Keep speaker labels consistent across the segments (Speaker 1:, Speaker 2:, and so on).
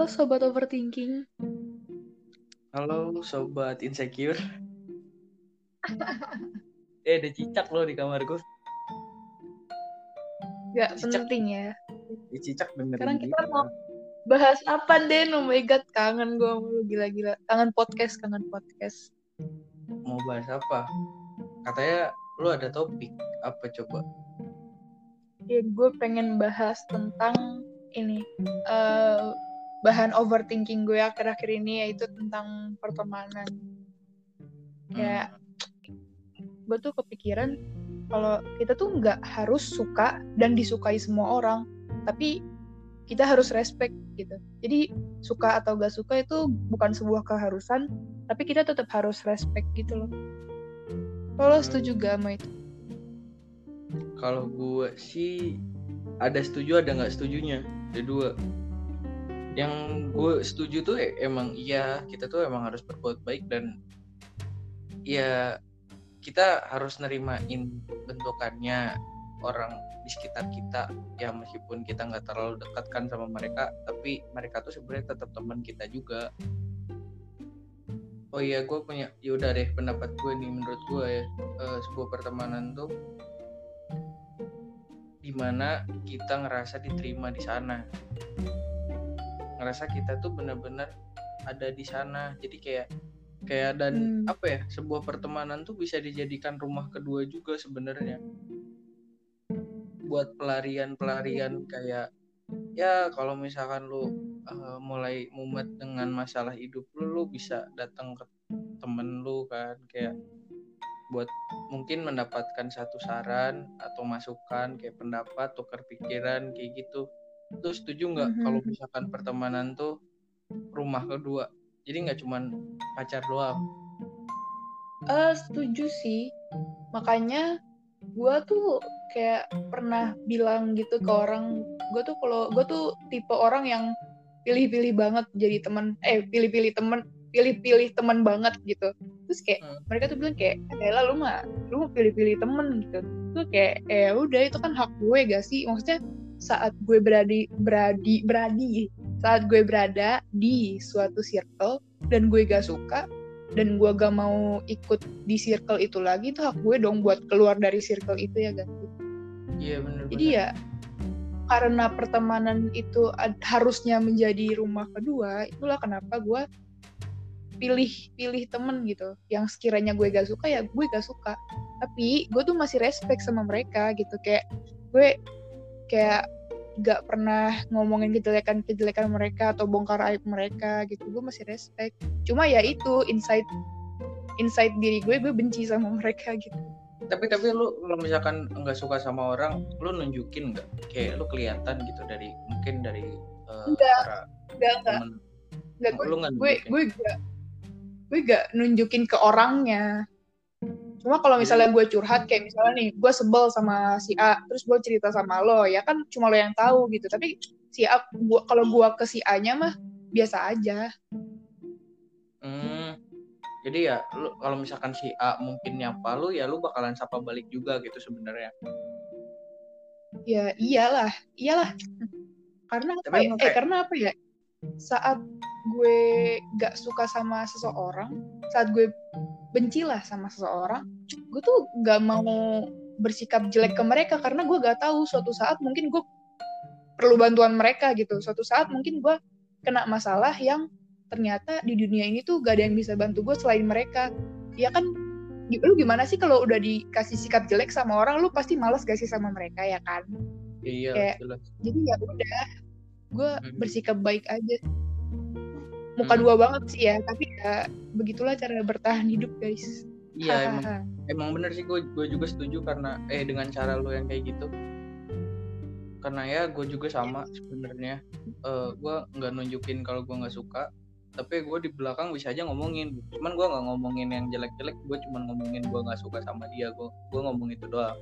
Speaker 1: Halo sobat overthinking.
Speaker 2: Halo sobat insecure. eh ada cicak loh di kamar gue.
Speaker 1: Gak
Speaker 2: Cicak.
Speaker 1: penting ya.
Speaker 2: Di cicak dengerin
Speaker 1: Sekarang kita mau bahas apa Den? Oh my god, kangen gue sama lu gila-gila. Kangen podcast, kangen podcast.
Speaker 2: Mau bahas apa? Katanya lu ada topik apa coba?
Speaker 1: Ya, gue pengen bahas tentang ini eh bahan overthinking gue akhir-akhir ini yaitu tentang pertemanan. Ya, gue tuh kepikiran kalau kita tuh nggak harus suka dan disukai semua orang, tapi kita harus respect gitu. Jadi suka atau gak suka itu bukan sebuah keharusan, tapi kita tetap harus respect gitu loh. Kalau setuju gak sama itu?
Speaker 2: Kalau gue sih ada setuju ada nggak setujunya. Ada dua. Yang gue setuju tuh e- emang iya kita tuh emang harus berbuat baik dan ya kita harus nerimain bentukannya orang di sekitar kita. Ya meskipun kita nggak terlalu dekat kan sama mereka tapi mereka tuh sebenarnya tetap teman kita juga. Oh iya gue punya yaudah deh pendapat gue nih menurut gue ya eh, sebuah pertemanan tuh di mana kita ngerasa diterima di sana ngerasa kita tuh bener-bener ada di sana. Jadi kayak kayak dan
Speaker 1: Hmm.
Speaker 2: apa ya sebuah pertemanan tuh bisa dijadikan rumah kedua juga sebenarnya. Buat pelarian-pelarian kayak ya kalau misalkan lu eh, mulai mumet dengan masalah hidup lu lu bisa datang ke temen lu kan. Kayak buat mungkin mendapatkan satu saran atau masukan kayak pendapat tukar pikiran kayak gitu lu setuju nggak
Speaker 1: Mhm.
Speaker 2: kalau misalkan pertemanan tuh rumah kedua jadi nggak cuman pacar doang
Speaker 1: Eh setuju sih. Makanya gue tuh kayak pernah bilang gitu ke orang, gue tuh kalau gue tuh tipe orang yang pilih-pilih banget jadi teman, eh pilih-pilih teman, pilih-pilih teman banget gitu. Terus kayak
Speaker 2: Hmm.
Speaker 1: mereka tuh bilang kayak, eh lah lu mah, lu mau pilih-pilih temen gitu. Tuh kayak, eh udah itu kan hak gue gak sih? Maksudnya saat gue beradi, beradi, beradi, saat gue berada di suatu circle dan gue gak suka, dan gue gak mau ikut di circle itu lagi itu hak gue dong buat keluar dari circle itu ya kan
Speaker 2: iya bener
Speaker 1: jadi ya karena pertemanan itu harusnya menjadi rumah kedua itulah kenapa gue pilih pilih temen gitu. Yang sekiranya gue gak suka ya gue gak suka. Tapi gue tuh masih respect sama mereka gitu. Kayak gue kayak gak pernah ngomongin kejelekan-kejelekan mereka atau bongkar aib mereka gitu. Gue masih respect. Cuma ya itu inside inside diri gue gue benci sama mereka gitu.
Speaker 2: Tapi tapi lu kalau misalkan nggak suka sama orang lu nunjukin nggak? Kayak lu kelihatan gitu dari mungkin dari eh,
Speaker 1: Enggak. enggak enggak enggak gue gue gue gak gue gak nunjukin ke orangnya cuma kalau misalnya gue curhat kayak misalnya nih gue sebel sama si A terus gue cerita sama lo ya kan cuma lo yang tahu gitu tapi si A gua kalau gue ke si A nya mah biasa aja
Speaker 2: Hmm. Jadi ya lu kalau misalkan si A mungkin nyapa lu ya lu bakalan sapa balik juga gitu sebenarnya.
Speaker 1: ya iyalah iyalah karena apa
Speaker 2: Tapi
Speaker 1: ya? eh karena apa ya saat gue gak suka sama seseorang saat gue benci lah sama seseorang gue tuh gak mau bersikap jelek ke mereka karena gue gak tahu suatu saat mungkin gue perlu bantuan mereka gitu. Suatu saat mungkin gue kena masalah yang ternyata di dunia ini tuh gak ada yang bisa bantu gue selain mereka. Ya kan lu gimana sih kalau udah dikasih sikap jelek sama orang lu pasti malas gak sih sama mereka ya kan?
Speaker 2: Iya,
Speaker 1: Kayak-
Speaker 2: jelas.
Speaker 1: jadi ya udah gue bersikap baik aja muka
Speaker 2: Hmm.
Speaker 1: dua banget sih ya tapi ya begitulah cara bertahan hidup guys
Speaker 2: Iya emang emang bener sih gue gue juga setuju karena eh dengan cara lu yang kayak gitu. Karena ya gue juga sama sebenarnya. Eh gue nggak nunjukin kalau gue nggak suka, tapi gue di belakang bisa aja ngomongin. Cuman gue nggak ngomongin yang jelek-jelek, gue cuman ngomongin gue nggak suka sama dia. Gue gue ngomong itu doang.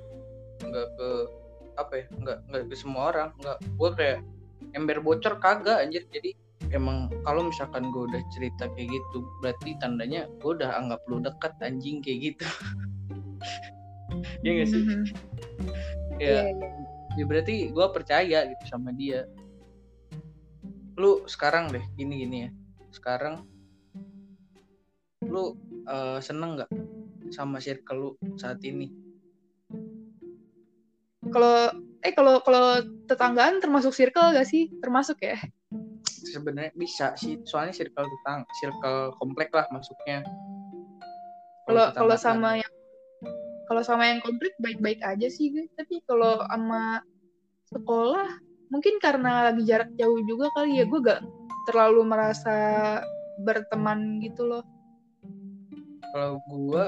Speaker 2: Nggak ke apa ya? Nggak nggak ke semua orang. Nggak gue kayak ember bocor kagak anjir. Jadi emang kalau misalkan gue udah cerita kayak gitu berarti tandanya gue udah anggap lu dekat anjing kayak gitu. Ya gak sih?
Speaker 1: Mhm.
Speaker 2: ya,
Speaker 1: Iya, iya.
Speaker 2: ya berarti gue percaya gitu sama dia. Lu sekarang deh gini gini ya. Sekarang lu uh, seneng nggak sama circle lu saat ini?
Speaker 1: Kalau eh kalau kalau tetanggaan termasuk circle gak sih? Termasuk ya
Speaker 2: sebenarnya bisa sih. Soalnya circle tetang circle komplek lah masuknya.
Speaker 1: Kalau kalau sama yang kalau sama yang komplek baik-baik aja sih gue tapi kalau sama sekolah mungkin karena lagi jarak jauh juga kali ya gue gak terlalu merasa berteman gitu loh.
Speaker 2: Kalau gue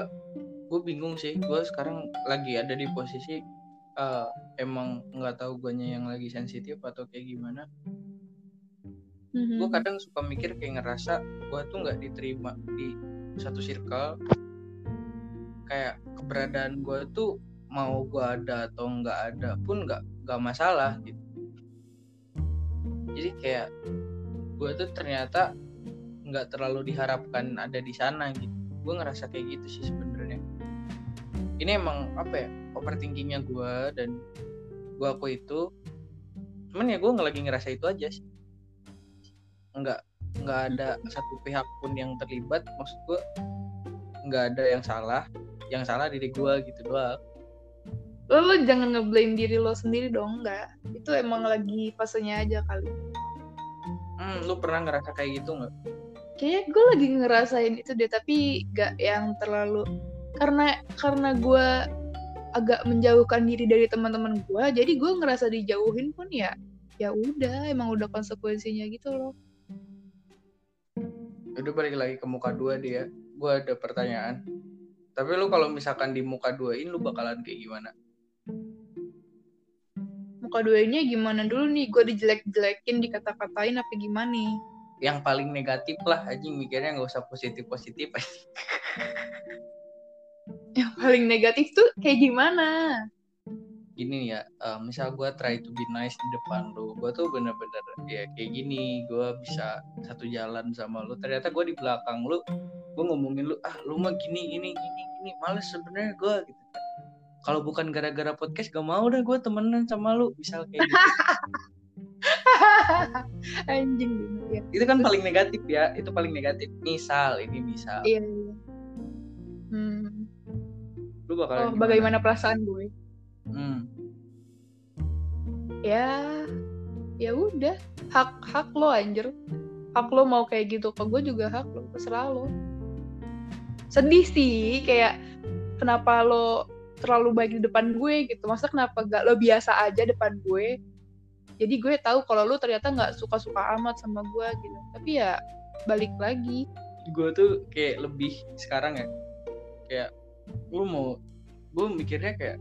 Speaker 2: gue bingung sih. Gue sekarang lagi ada di posisi uh, emang nggak tahu guanya yang lagi sensitif atau kayak gimana mm-hmm. gue kadang suka mikir kayak ngerasa gue tuh nggak diterima di satu circle. Kayak keberadaan gue tuh mau gue ada atau nggak ada pun nggak nggak masalah gitu. Jadi kayak gue tuh ternyata nggak terlalu diharapkan ada di sana gitu. Gue ngerasa kayak gitu sih sebenarnya. Ini emang apa ya overthinkingnya gue dan gue aku itu. Cuman ya gue nggak lagi ngerasa itu aja sih nggak nggak ada satu pihak pun yang terlibat maksud gue nggak ada yang salah yang salah diri gue gitu doang.
Speaker 1: Lo, lo jangan ngeblame diri lo sendiri dong nggak. Itu emang lagi fasenya aja kali.
Speaker 2: Hmm lo pernah ngerasa kayak gitu nggak?
Speaker 1: Kayaknya gue lagi ngerasain itu deh tapi gak yang terlalu karena karena gue agak menjauhkan diri dari teman-teman gue jadi gue ngerasa dijauhin pun ya ya udah emang udah konsekuensinya gitu loh
Speaker 2: udah balik lagi ke muka dua dia gue ada pertanyaan tapi lu kalau misalkan di muka duain lu bakalan kayak gimana?
Speaker 1: Muka duainnya gimana dulu nih? Gue dijelek-jelekin, dikata-katain apa gimana nih?
Speaker 2: Yang paling negatif lah aja mikirnya nggak usah positif-positif
Speaker 1: Yang paling negatif tuh kayak gimana?
Speaker 2: Gini ya uh, misal gue try to be nice di depan lu gue tuh bener-bener ya kayak gini gue bisa satu jalan sama lu ternyata gue di belakang lu gue ngomongin lu ah lu mah gini gini gini gini males sebenarnya gue gitu kan kalau bukan gara-gara podcast gak mau deh gue temenan sama lu misal kayak gitu
Speaker 1: anjing
Speaker 2: ya. itu kan paling negatif ya itu paling negatif misal ini misal
Speaker 1: iya, iya. Hmm.
Speaker 2: lu bakal
Speaker 1: oh, bagaimana perasaan gue
Speaker 2: hmm.
Speaker 1: Ya ya udah. Hak hak lo anjir. Hak lo mau kayak gitu ke gue juga hak lo terserah lo. Sedih sih kayak kenapa lo terlalu baik di depan gue gitu. Masa kenapa gak lo biasa aja depan gue? Jadi gue tahu kalau lo ternyata nggak suka-suka amat sama gue gitu. Tapi ya balik lagi.
Speaker 2: Gue tuh kayak lebih sekarang ya kayak gue mau gue mikirnya kayak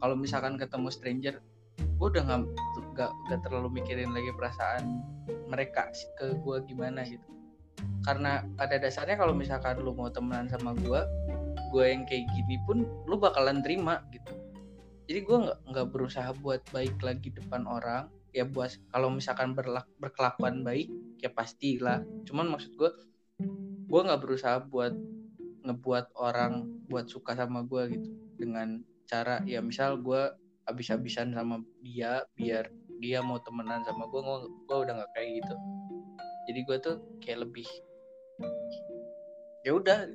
Speaker 2: kalau misalkan ketemu stranger gue udah nggak nggak terlalu mikirin lagi perasaan mereka ke gue gimana gitu. Karena pada dasarnya kalau misalkan lu mau temenan sama gue gue yang kayak gini pun lu bakalan terima gitu. Jadi gue nggak nggak berusaha buat baik lagi depan orang. Ya buat kalau misalkan berlak, berkelakuan baik ya pastilah. Cuman maksud gue gue nggak berusaha buat ngebuat orang buat suka sama gue gitu. Dengan cara ya misal gue abis-abisan sama dia biar dia mau temenan sama gue gue udah nggak kayak gitu. Jadi gue tuh kayak lebih ya udah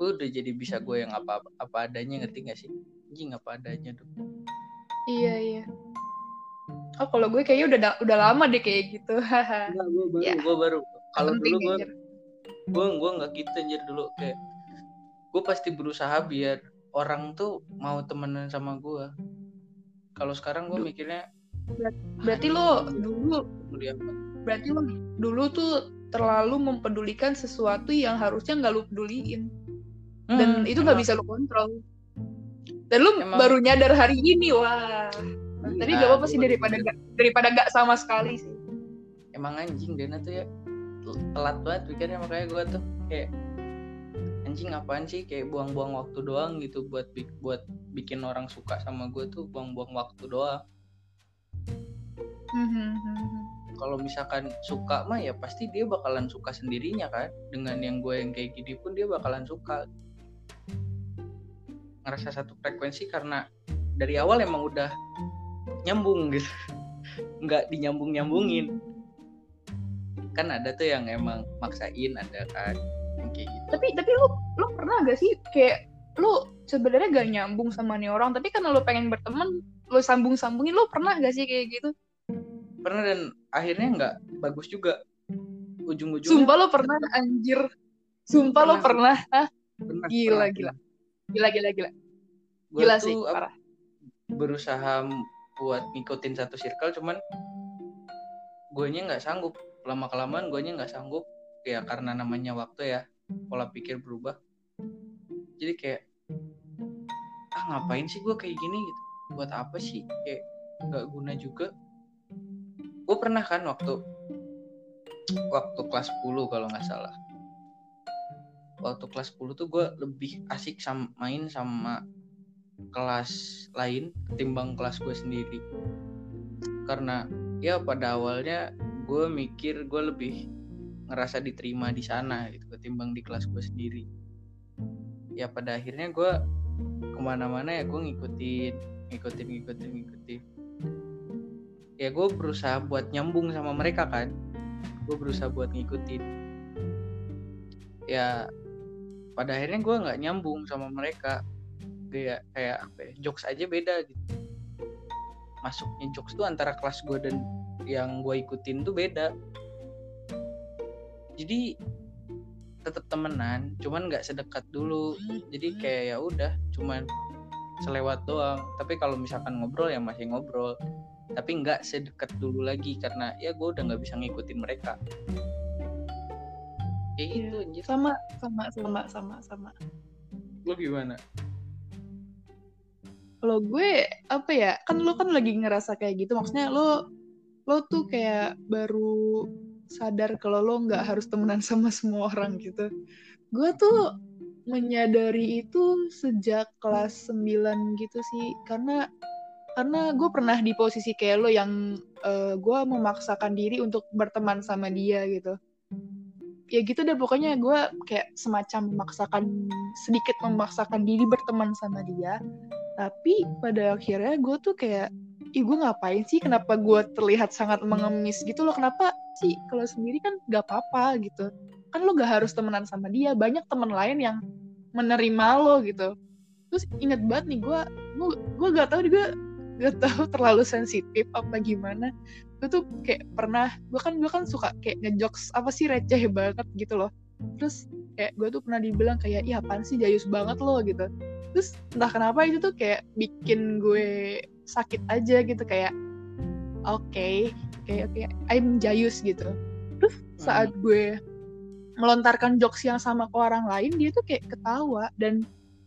Speaker 2: gue udah jadi bisa gue yang apa apa adanya ngerti gak sih? Anjing apa adanya tuh.
Speaker 1: Iya iya. Oh kalau gue kayaknya udah udah lama deh kayak gitu.
Speaker 2: Enggak, gue baru ya. gue baru. Kalau dulu gue gue gue nggak gitu anjir dulu. Kayak gue pasti berusaha biar orang tuh mau temenan sama gue kalau sekarang gue mikirnya
Speaker 1: berarti lo dulu berarti lo dulu tuh terlalu mempedulikan sesuatu yang harusnya nggak lo peduliin. Hmm, dan itu nggak bisa lo kontrol. Dan lo emang. baru nyadar hari ini wah. Iya, tadi gak apa-apa sih daripada gak, daripada gak sama sekali sih.
Speaker 2: Emang anjing Dena tuh ya telat banget pikirnya makanya gue tuh kayak anjing apaan sih? Kayak buang-buang waktu doang gitu buat buat bikin orang suka sama gue tuh buang-buang waktu doang.
Speaker 1: Mm-hmm.
Speaker 2: kalau misalkan suka mah ya pasti dia bakalan suka sendirinya kan? Dengan yang gue yang kayak gini pun dia bakalan suka. Ngerasa satu frekuensi karena dari awal emang udah nyambung gitu. Nggak dinyambung nyambungin kan ada tuh yang emang maksain ada kan yang kayak gitu.
Speaker 1: Tapi tapi lu lu pernah gak sih kayak lu sebenarnya gak nyambung sama nih orang tapi karena lu pengen berteman lu sambung sambungin lu pernah gak sih kayak gitu?
Speaker 2: Pernah dan akhirnya nggak bagus juga. Ujung-ujungnya
Speaker 1: sumpah lu pernah anjir. Sumpah lu pernah. Hah?
Speaker 2: pernah,
Speaker 1: gila
Speaker 2: pernah.
Speaker 1: gila. gila gila gila.
Speaker 2: Gua
Speaker 1: gila
Speaker 2: tuh
Speaker 1: sih parah.
Speaker 2: berusaha buat ngikutin satu circle cuman guanya nggak sanggup. Lama kelamaan guanya nggak sanggup. Ya karena namanya waktu ya pola pikir berubah jadi kayak ah ngapain sih gue kayak gini gitu? Buat apa sih? Kayak nggak guna juga. Gue pernah kan waktu waktu kelas 10 kalau nggak salah. Waktu kelas 10 tuh gue lebih asik sama main sama kelas lain ketimbang kelas gue sendiri. Karena ya pada awalnya gue mikir gue lebih ngerasa diterima di sana gitu ketimbang di kelas gue sendiri ya pada akhirnya gue ke mana-mana ya gue ngikutin ngikutin ngikutin ngikutin. Ya gue berusaha buat nyambung sama mereka kan. Gue berusaha buat ngikutin. Ya pada akhirnya gue nggak nyambung sama mereka. Kayak kayak apa ya, jokes aja beda gitu. Masuknya jokes tuh antara kelas gue dan yang gue ikutin tuh beda. Jadi tetap temenan cuman nggak sedekat dulu. Jadi kayak ya udah cuman selewat doang. Tapi kalau misalkan ngobrol ya masih ngobrol. Tapi nggak sedekat dulu lagi karena ya gue udah nggak bisa ngikutin mereka. Kayak
Speaker 1: Iya.
Speaker 2: gitu anjir.
Speaker 1: Sama sama sama sama sama.
Speaker 2: Lu gimana?
Speaker 1: Kalau gue apa ya kan lo kan lagi ngerasa kayak gitu. Maksudnya lo lo tuh kayak baru sadar kalau lo nggak harus temenan sama semua orang gitu. Gue tuh menyadari itu sejak kelas 9 gitu sih. Karena karena gue pernah di posisi kayak lo yang eh, gue memaksakan diri untuk berteman sama dia gitu. Ya gitu deh pokoknya gue kayak semacam memaksakan sedikit memaksakan diri berteman sama dia. Tapi pada akhirnya gue tuh kayak ih gue ngapain sih? Kenapa gue terlihat sangat mengemis gitu loh? Kenapa sih? Kalau sendiri kan gak apa-apa gitu. Kan lo gak harus temenan sama dia. Banyak temen lain yang menerima lo gitu. Terus inget banget nih gue gue gue gak tahu juga gak tahu terlalu sensitif apa gimana. Gue tuh kayak pernah gue kan gue kan suka kayak ngejokes apa sih receh banget gitu loh terus kayak gue tuh pernah dibilang kayak iya apaan sih jayus banget lo gitu. Terus entah kenapa itu tuh kayak bikin gue sakit aja gitu kayak oke kayak oke I'm jayus gitu. Terus saat gue melontarkan jokes yang sama ke orang lain dia tuh kayak ketawa. Dan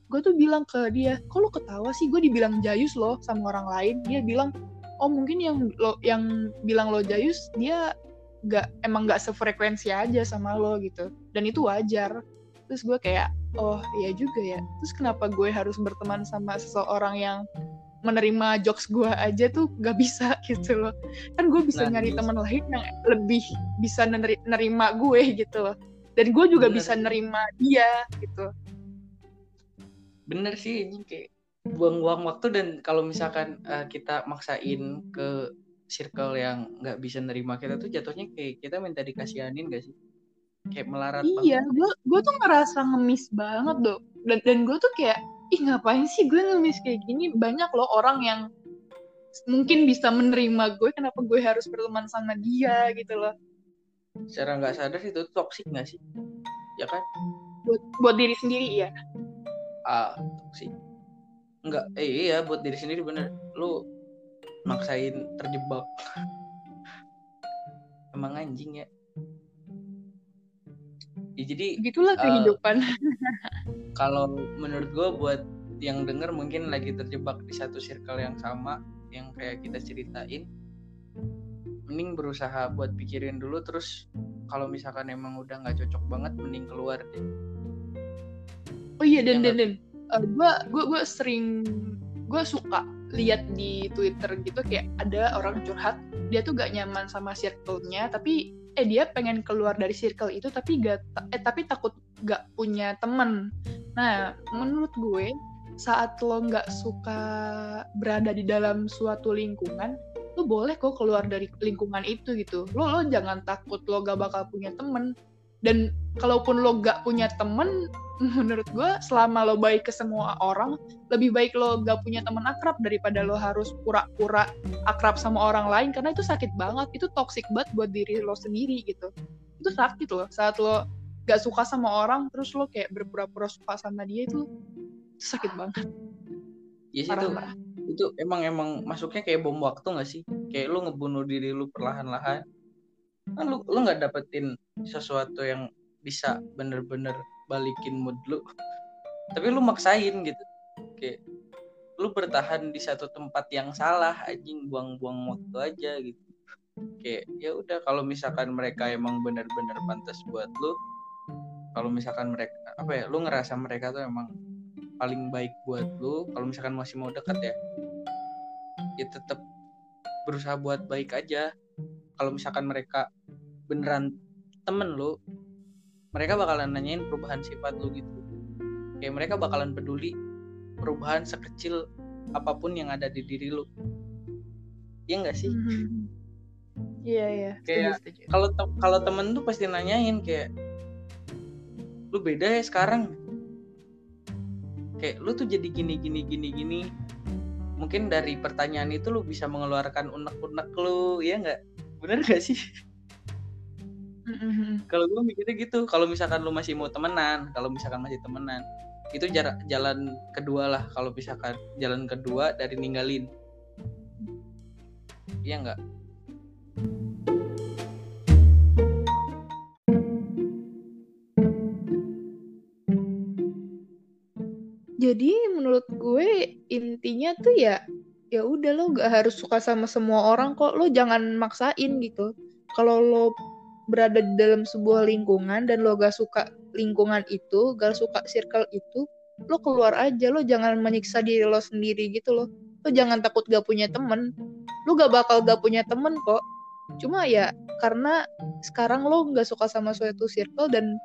Speaker 1: gue tuh bilang ke dia kok lo ketawa sih? Gue dibilang jayus loh sama orang lain. Dia bilang oh mungkin yang lo yang bilang lo jayus dia nggak emang nggak sefrekuensi aja sama lo gitu dan itu wajar. Terus gue kayak oh iya juga ya. Terus kenapa gue harus berteman sama seseorang yang menerima jokes gue aja tuh gak bisa gitu loh. Kan gue bisa
Speaker 2: Nah,
Speaker 1: nyari teman lain yang lebih bisa neri- nerima gue gitu loh. Dan gue juga
Speaker 2: Bener.
Speaker 1: bisa nerima dia gitu.
Speaker 2: Bener sih ini kayak buang-buang waktu dan kalau misalkan eh, kita maksain ke circle yang nggak bisa nerima kita tuh jatuhnya kayak kita minta dikasihanin gak sih kayak melarat
Speaker 1: iya gue gue tuh ngerasa ngemis banget dok. Dan dan gue tuh kayak ih ngapain sih gue ngemis kayak gini? Banyak loh orang yang mungkin bisa menerima gue kenapa gue harus berteman sama dia gitu loh.
Speaker 2: Secara nggak sadar itu toxic nggak sih? Ya kan?
Speaker 1: Buat buat diri sendiri ya
Speaker 2: ah toxic. Nggak eh iya buat diri sendiri bener. Lu maksain terjebak. Emang anjing ya ya jadi
Speaker 1: gitulah
Speaker 2: Eh,
Speaker 1: kehidupan.
Speaker 2: kalau menurut gue buat yang denger mungkin lagi terjebak di satu circle yang sama yang kayak kita ceritain mending berusaha buat pikirin dulu terus kalau misalkan emang udah nggak cocok banget mending keluar deh.
Speaker 1: Oh iya dan
Speaker 2: yang
Speaker 1: dan dan. Gue gue gue sering gue suka lihat di Twitter gitu kayak ada orang curhat dia tuh gak nyaman sama circle-nya tapi eh dia pengen keluar dari circle itu tapi gak eh tapi takut gak punya temen. Nah menurut gue saat lo nggak suka berada di dalam suatu lingkungan lo boleh kok keluar dari lingkungan itu gitu. Lo lo jangan takut lo gak bakal punya temen dan kalaupun lo gak punya temen menurut gue selama lo baik ke semua orang lebih baik lo gak punya teman akrab daripada lo harus pura-pura akrab sama orang lain karena itu sakit banget. Itu toxic banget buat diri lo sendiri gitu. Itu sakit loh saat lo gak suka sama orang terus lo kayak berpura-pura suka sama dia itu, itu sakit banget.
Speaker 2: Iya sih itu itu emang emang masuknya kayak bom waktu gak sih? Kayak lo ngebunuh diri lo perlahan-lahan kan lo lo nggak dapetin sesuatu yang bisa bener-bener balikin mood lu. Tapi lu maksain gitu. Kayak lu bertahan di satu tempat yang salah anjing. Buang-buang waktu aja gitu. Kayak ya udah. Kalau misalkan mereka emang benar-benar pantas buat lu kalau misalkan mereka apa ya lu ngerasa mereka tuh emang paling baik buat lu kalau misalkan masih mau dekat ya ya tetap berusaha buat baik aja kalau misalkan mereka beneran temen lu mereka bakalan nanyain perubahan sifat lu gitu. Kayak mereka bakalan peduli perubahan sekecil apa pun yang ada di diri lu. Iya enggak sih?
Speaker 1: Mhm. iya iya.
Speaker 2: Kayak kalau te kalau temen tuh pasti nanyain kayak lu beda ya sekarang? Kayak lu tuh jadi gini gini gini gini. Mungkin dari pertanyaan itu lu bisa mengeluarkan unek-unek lu ya nggak bener gak sih
Speaker 1: Mm-hmm.
Speaker 2: Kalau gue mikirnya gitu, kalau misalkan lu masih mau temenan, kalau misalkan masih temenan, itu jarak jalan kedua lah. Kalau misalkan jalan kedua dari ninggalin, iya nggak?
Speaker 1: Jadi menurut gue intinya tuh ya ya udah lo gak harus suka sama semua orang kok lo jangan maksain gitu kalau lo berada di dalam sebuah lingkungan dan lo gak suka lingkungan itu, gak suka circle itu, lo keluar aja, lo jangan menyiksa diri lo sendiri gitu loh. Lo jangan takut gak punya temen. Lo gak bakal gak punya temen kok. Cuma ya karena sekarang lo gak suka sama suatu circle dan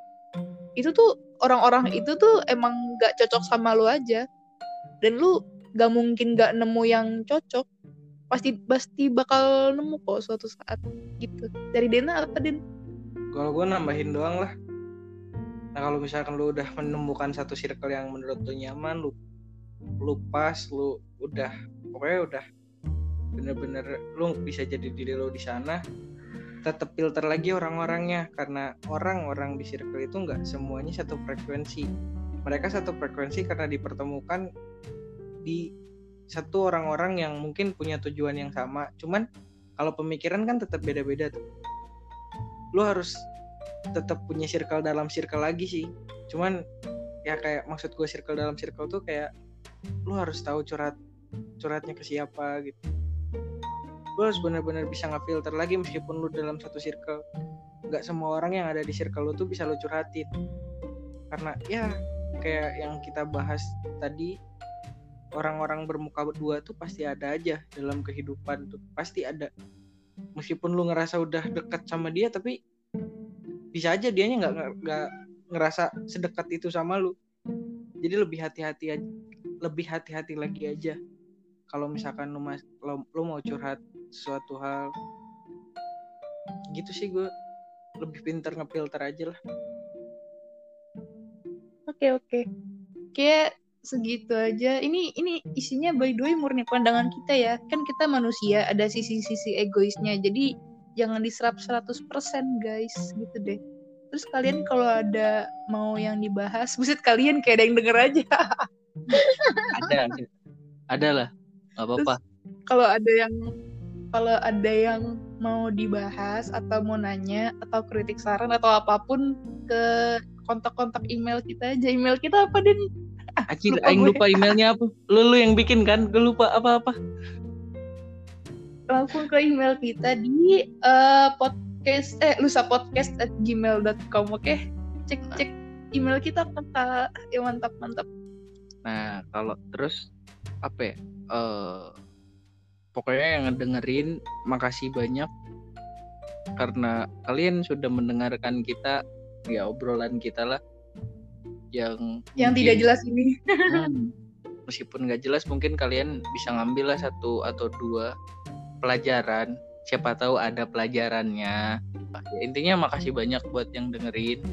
Speaker 1: itu tuh orang-orang itu tuh emang gak cocok sama lo aja. Dan lo gak mungkin gak nemu yang cocok pasti pasti bakal nemu kok suatu saat gitu dari Dena apa Den?
Speaker 2: Kalau gue nambahin doang lah. Nah kalau misalkan lu udah menemukan satu circle yang menurut lu nyaman, lu lu pas, lu udah pokoknya udah bener-bener lu bisa jadi diri lu di sana tetap filter lagi orang-orangnya karena orang-orang di circle itu nggak semuanya satu frekuensi mereka satu frekuensi karena dipertemukan di satu orang-orang yang mungkin punya tujuan yang sama. Cuman kalau pemikiran kan tetap beda-beda tuh. Lu harus tetap punya circle dalam circle lagi sih. Cuman ya kayak maksud gue circle dalam circle tuh kayak lu harus tahu curhat curhatnya ke siapa gitu. Lu harus benar-benar bisa ngefilter lagi meskipun lu dalam satu circle. Nggak semua orang yang ada di circle lu tuh bisa lu curhatin karena ya kayak yang kita bahas tadi orang-orang bermuka dua tuh pasti ada aja dalam kehidupan tuh. Pasti ada. Meskipun lu ngerasa udah deket sama dia tapi bisa aja dianya nggak nggak ngerasa sedekat itu sama lu. Jadi lebih hati-hati aja lebih hati-hati lagi aja. Kalau misalkan lu mas lu, lu mau curhat suatu hal gitu sih gue lebih pinter ngefilter aja lah.
Speaker 1: Oke oke. Kayak segitu aja. Ini ini isinya by the way murni pandangan kita ya. Kan kita manusia, ada sisi-sisi egoisnya. Jadi jangan diserap 100% guys, gitu deh. Terus kalian kalau ada mau yang dibahas, buset kalian kayak ada yang denger aja.
Speaker 2: ada. Ada lah. Gak apa-apa.
Speaker 1: Kalau ada yang kalau ada yang mau dibahas atau mau nanya atau kritik saran atau apa pun ke kontak-kontak email kita aja. Email kita apa, Den?
Speaker 2: Anjir, aing lupa emailnya apa? Lu lu yang bikin kan? Gue lupa apa-apa.
Speaker 1: Langsung ke email kita di uh, podcast eh lusa podcast at gmail.com oke? Okay? Cek cek email kita kakak. Ya mantap mantap.
Speaker 2: Nah, kalau terus apa ya? Uh, pokoknya yang dengerin makasih banyak karena kalian sudah mendengarkan kita ya obrolan kita lah yang
Speaker 1: yang mungkin, tidak jelas ini.
Speaker 2: Hmm, meskipun nggak jelas mungkin kalian bisa ngambil lah satu atau dua pelajaran. Siapa tahu ada pelajarannya. Ya, intinya makasih banyak buat yang dengerin.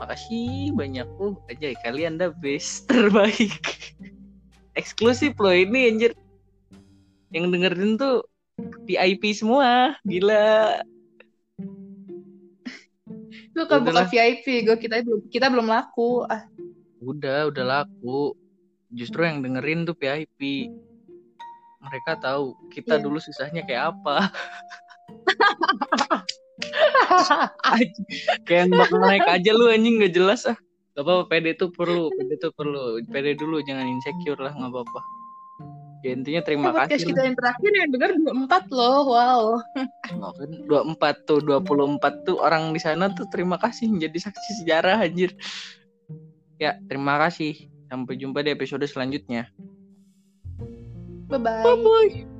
Speaker 2: Makasih banyak. Uh aja kalian dah best terbaik. Eksklusif loh ini anjir. Yang dengerin tuh VIP semua. Gila
Speaker 1: Itu kan bukan VIP, gue kita belum kita belum laku. Ah,
Speaker 2: udah udah laku. Justru yang dengerin tuh VIP mereka tahu kita
Speaker 1: Iya.
Speaker 2: dulu susahnya kayak apa. Kayak yang bakal naik aja lu anjing nggak jelas ah. Gak apa-apa PD tuh perlu PD tuh perlu. PD dulu jangan insecure lah nggak apa-apa ya intinya terima
Speaker 1: podcast
Speaker 2: kasih
Speaker 1: kita yang terakhir yang denger 24 loh. Wow.
Speaker 2: lah. kan 24 tuh 24 tuh orang di sana tuh terima kasih menjadi saksi sejarah anjir ya terima kasih sampai jumpa di episode selanjutnya
Speaker 1: Bye bye.
Speaker 2: bye